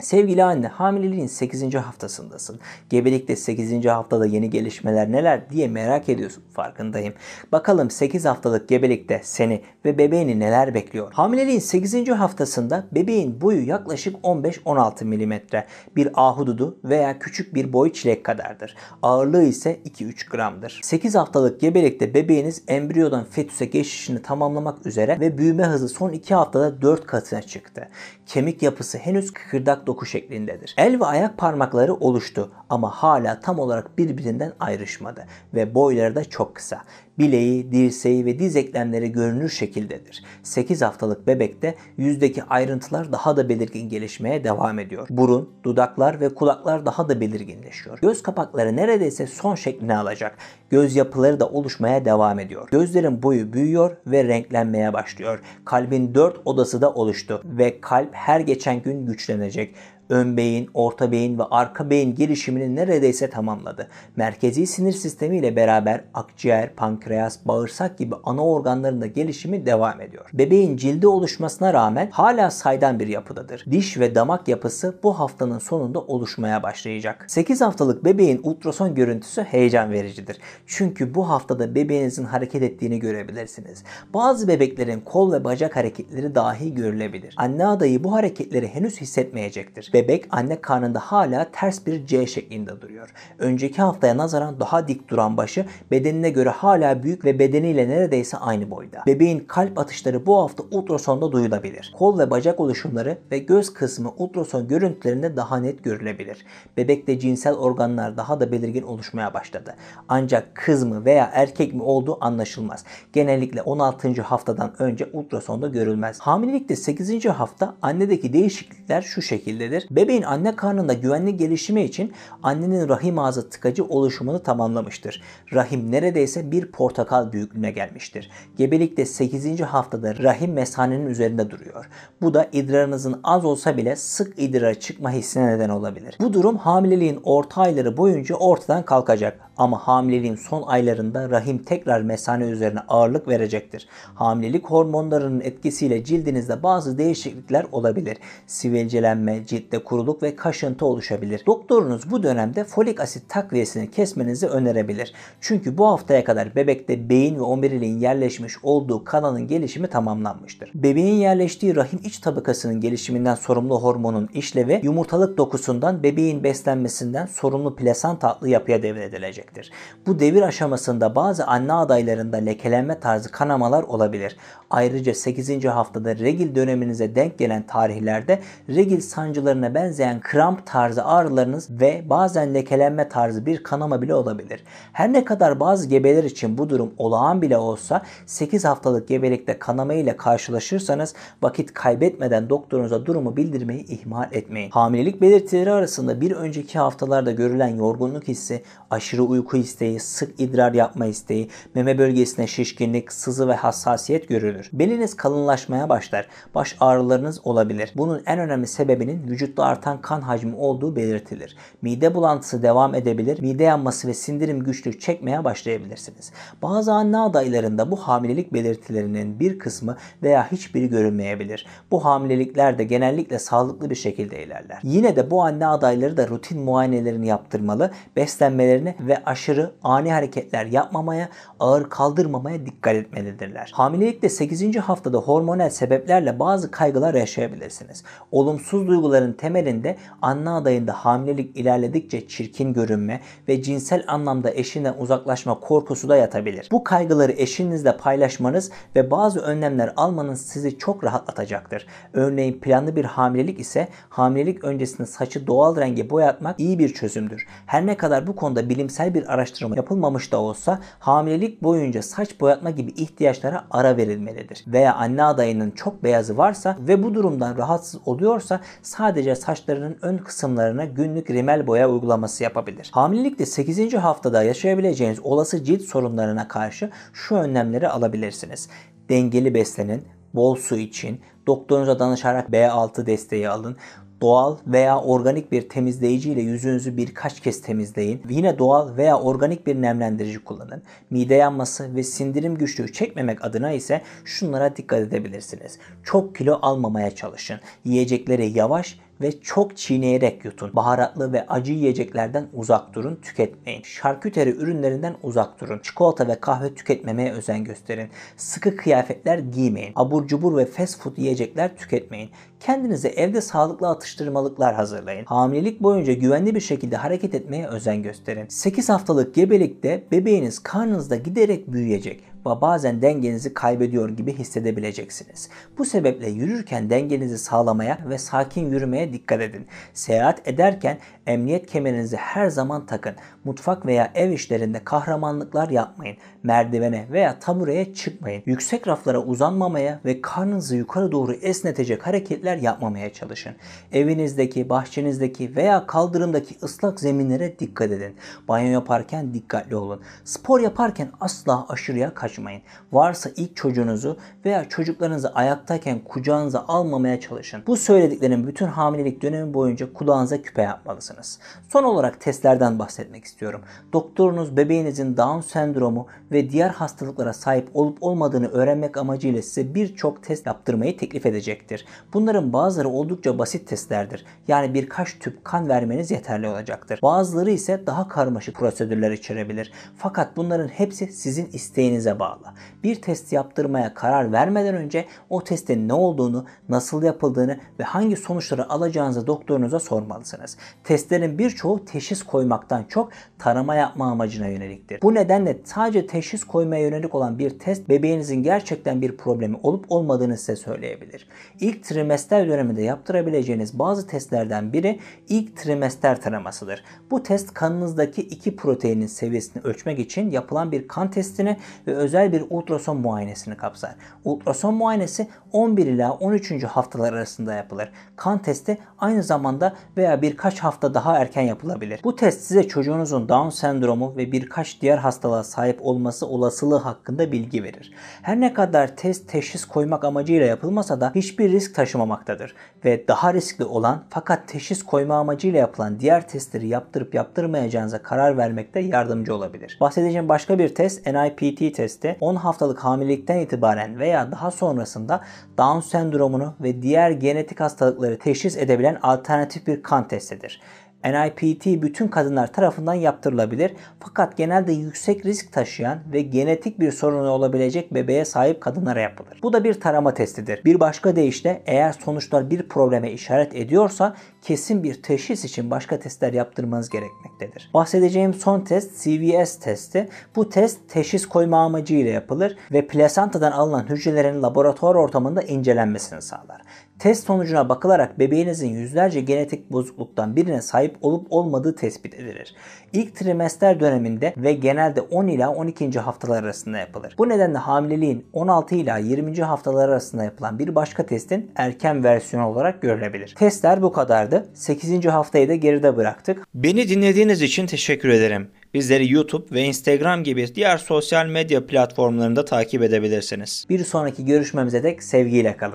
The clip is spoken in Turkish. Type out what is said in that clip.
Sevgili anne hamileliğin 8. haftasındasın. Gebelikte 8. haftada yeni gelişmeler neler diye merak ediyorsun farkındayım. Bakalım 8 haftalık gebelikte seni ve bebeğini neler bekliyor? Hamileliğin 8. haftasında bebeğin boyu yaklaşık 15-16 mm. Bir ahududu veya küçük bir boy çilek kadardır. Ağırlığı ise 2-3 gramdır. 8 haftalık gebelikte bebeğiniz embriyodan fetüse geçişini tamamlamak üzere ve büyüme hızı son 2 haftada 4 katına çıktı. Kemik yapısı henüz kıkırdak doku şeklindedir. El ve ayak parmakları oluştu ama hala tam olarak birbirinden ayrışmadı ve boyları da çok kısa. Bileği, dirseği ve diz eklemleri görünür şekildedir. 8 haftalık bebekte yüzdeki ayrıntılar daha da belirgin gelişmeye devam ediyor. Burun, dudaklar ve kulaklar daha da belirginleşiyor. Göz kapakları neredeyse son şeklini alacak. Göz yapıları da oluşmaya devam ediyor. Gözlerin boyu büyüyor ve renklenmeye başlıyor. Kalbin dört odası da oluştu ve kalp her geçen gün güçlenecek ön beyin, orta beyin ve arka beyin gelişimini neredeyse tamamladı. Merkezi sinir sistemi ile beraber akciğer, pankreas, bağırsak gibi ana organların da gelişimi devam ediyor. Bebeğin cildi oluşmasına rağmen hala saydam bir yapıdadır. Diş ve damak yapısı bu haftanın sonunda oluşmaya başlayacak. 8 haftalık bebeğin ultrason görüntüsü heyecan vericidir. Çünkü bu haftada bebeğinizin hareket ettiğini görebilirsiniz. Bazı bebeklerin kol ve bacak hareketleri dahi görülebilir. Anne adayı bu hareketleri henüz hissetmeyecektir bebek anne karnında hala ters bir C şeklinde duruyor. Önceki haftaya nazaran daha dik duran başı bedenine göre hala büyük ve bedeniyle neredeyse aynı boyda. Bebeğin kalp atışları bu hafta ultrasonda duyulabilir. Kol ve bacak oluşumları ve göz kısmı ultrason görüntülerinde daha net görülebilir. Bebekte cinsel organlar daha da belirgin oluşmaya başladı. Ancak kız mı veya erkek mi olduğu anlaşılmaz. Genellikle 16. haftadan önce ultrasonda görülmez. Hamilelikte 8. hafta annedeki değişiklikler şu şekildedir. Bebeğin anne karnında güvenli gelişimi için annenin rahim ağzı tıkacı oluşumunu tamamlamıştır. Rahim neredeyse bir portakal büyüklüğüne gelmiştir. Gebelikte 8. haftada rahim mesanenin üzerinde duruyor. Bu da idrarınızın az olsa bile sık idrara çıkma hissine neden olabilir. Bu durum hamileliğin orta ayları boyunca ortadan kalkacak. Ama hamileliğin son aylarında rahim tekrar mesane üzerine ağırlık verecektir. Hamilelik hormonlarının etkisiyle cildinizde bazı değişiklikler olabilir. Sivilcelenme, ciltte kuruluk ve kaşıntı oluşabilir. Doktorunuz bu dönemde folik asit takviyesini kesmenizi önerebilir. Çünkü bu haftaya kadar bebekte beyin ve omuriliğin yerleşmiş olduğu kanalın gelişimi tamamlanmıştır. Bebeğin yerleştiği rahim iç tabakasının gelişiminden sorumlu hormonun işlevi yumurtalık dokusundan bebeğin beslenmesinden sorumlu plasenta adlı yapıya devredilecektir. Bu devir aşamasında bazı anne adaylarında lekelenme tarzı kanamalar olabilir. Ayrıca 8. haftada regil döneminize denk gelen tarihlerde regil sancılarına benzeyen kramp tarzı ağrılarınız ve bazen lekelenme tarzı bir kanama bile olabilir. Her ne kadar bazı gebeler için bu durum olağan bile olsa 8 haftalık gebelikte kanama ile karşılaşırsanız vakit kaybetmeden doktorunuza durumu bildirmeyi ihmal etmeyin. Hamilelik belirtileri arasında bir önceki haftalarda görülen yorgunluk hissi, aşırı uyku isteği, sık idrar yapma isteği, meme bölgesine şişkinlik, sızı ve hassasiyet görülür. Beliniz kalınlaşmaya başlar. Baş ağrılarınız olabilir. Bunun en önemli sebebinin vücutta artan kan hacmi olduğu belirtilir. Mide bulantısı devam edebilir. Mide yanması ve sindirim güçlük çekmeye başlayabilirsiniz. Bazı anne adaylarında bu hamilelik belirtilerinin bir kısmı veya hiçbiri görünmeyebilir. Bu hamilelikler de genellikle sağlıklı bir şekilde ilerler. Yine de bu anne adayları da rutin muayenelerini yaptırmalı, beslenmelerini ve aşırı ani hareketler yapmamaya, ağır kaldırmamaya dikkat etmelidirler. Hamilelikte 8. haftada hormonal sebeplerle bazı kaygılar yaşayabilirsiniz. Olumsuz duyguların temelinde anne adayında hamilelik ilerledikçe çirkin görünme ve cinsel anlamda eşinden uzaklaşma korkusu da yatabilir. Bu kaygıları eşinizle paylaşmanız ve bazı önlemler almanız sizi çok rahatlatacaktır. Örneğin planlı bir hamilelik ise hamilelik öncesinde saçı doğal renge boyatmak iyi bir çözümdür. Her ne kadar bu konuda bilimsel bir araştırma yapılmamış da olsa hamilelik boyunca saç boyatma gibi ihtiyaçlara ara verilmelidir. Veya anne adayının çok beyazı varsa ve bu durumdan rahatsız oluyorsa sadece saçlarının ön kısımlarına günlük rimel boya uygulaması yapabilir. Hamilelikte 8. haftada yaşayabileceğiniz olası cilt sorunlarına karşı şu önlemleri alabilirsiniz. Dengeli beslenin, bol su için, doktorunuza danışarak B6 desteği alın, doğal veya organik bir temizleyici ile yüzünüzü birkaç kez temizleyin. Yine doğal veya organik bir nemlendirici kullanın. Mide yanması ve sindirim güçlüğü çekmemek adına ise şunlara dikkat edebilirsiniz. Çok kilo almamaya çalışın. Yiyecekleri yavaş ve çok çiğneyerek yutun. Baharatlı ve acı yiyeceklerden uzak durun, tüketmeyin. Şarküteri ürünlerinden uzak durun. Çikolata ve kahve tüketmemeye özen gösterin. Sıkı kıyafetler giymeyin. Abur cubur ve fast food yiyecekler tüketmeyin. Kendinize evde sağlıklı atıştırmalıklar hazırlayın. Hamilelik boyunca güvenli bir şekilde hareket etmeye özen gösterin. 8 haftalık gebelikte bebeğiniz karnınızda giderek büyüyecek bazen dengenizi kaybediyor gibi hissedebileceksiniz. Bu sebeple yürürken dengenizi sağlamaya ve sakin yürümeye dikkat edin. Seyahat ederken emniyet kemerinizi her zaman takın. Mutfak veya ev işlerinde kahramanlıklar yapmayın. Merdivene veya tabureye çıkmayın. Yüksek raflara uzanmamaya ve karnınızı yukarı doğru esnetecek hareketler yapmamaya çalışın. Evinizdeki, bahçenizdeki veya kaldırımdaki ıslak zeminlere dikkat edin. Banyo yaparken dikkatli olun. Spor yaparken asla aşırıya kaçmayın. Varsa ilk çocuğunuzu veya çocuklarınızı ayaktayken kucağınıza almamaya çalışın. Bu söylediklerim bütün hamilelik dönemi boyunca kulağınıza küpe yapmalısınız. Son olarak testlerden bahsetmek istiyorum. Doktorunuz bebeğinizin Down sendromu ve diğer hastalıklara sahip olup olmadığını öğrenmek amacıyla size birçok test yaptırmayı teklif edecektir. Bunların bazıları oldukça basit testlerdir. Yani birkaç tüp kan vermeniz yeterli olacaktır. Bazıları ise daha karmaşık prosedürler içerebilir. Fakat bunların hepsi sizin isteğinize bağlı. Bir test yaptırmaya karar vermeden önce o testin ne olduğunu, nasıl yapıldığını ve hangi sonuçları alacağınızı doktorunuza sormalısınız. Testlerin birçoğu teşhis koymaktan çok tarama yapma amacına yöneliktir. Bu nedenle sadece teşhis koymaya yönelik olan bir test bebeğinizin gerçekten bir problemi olup olmadığını size söyleyebilir. İlk trimester döneminde yaptırabileceğiniz bazı testlerden biri ilk trimester taramasıdır. Bu test kanınızdaki iki proteinin seviyesini ölçmek için yapılan bir kan testini ve özel bir ultrason muayenesini kapsar. Ultrason muayenesi 11 ila 13. haftalar arasında yapılır. Kan testi aynı zamanda veya birkaç hafta daha erken yapılabilir. Bu test size çocuğunuzun Down sendromu ve birkaç diğer hastalığa sahip olması olasılığı hakkında bilgi verir. Her ne kadar test teşhis koymak amacıyla yapılmasa da hiçbir risk taşımamaktadır ve daha riskli olan fakat teşhis koyma amacıyla yapılan diğer testleri yaptırıp yaptırmayacağınıza karar vermekte yardımcı olabilir. Bahsedeceğim başka bir test NIPT testi 10 haftalık hamilelikten itibaren veya daha sonrasında Down sendromunu ve diğer genetik hastalıkları teşhis edebilen alternatif bir kan testidir. NIPT bütün kadınlar tarafından yaptırılabilir fakat genelde yüksek risk taşıyan ve genetik bir sorunu olabilecek bebeğe sahip kadınlara yapılır. Bu da bir tarama testidir. Bir başka deyişle eğer sonuçlar bir probleme işaret ediyorsa kesin bir teşhis için başka testler yaptırmanız gerekmektedir. Bahsedeceğim son test CVS testi. Bu test teşhis koyma amacıyla yapılır ve plasantadan alınan hücrelerin laboratuvar ortamında incelenmesini sağlar. Test sonucuna bakılarak bebeğinizin yüzlerce genetik bozukluktan birine sahip olup olmadığı tespit edilir. İlk trimester döneminde ve genelde 10 ila 12. haftalar arasında yapılır. Bu nedenle hamileliğin 16 ila 20. haftalar arasında yapılan bir başka testin erken versiyonu olarak görülebilir. Testler bu kadardı. 8. haftayı da geride bıraktık. Beni dinlediğiniz için teşekkür ederim. Bizleri YouTube ve Instagram gibi diğer sosyal medya platformlarında takip edebilirsiniz. Bir sonraki görüşmemize dek sevgiyle kalın.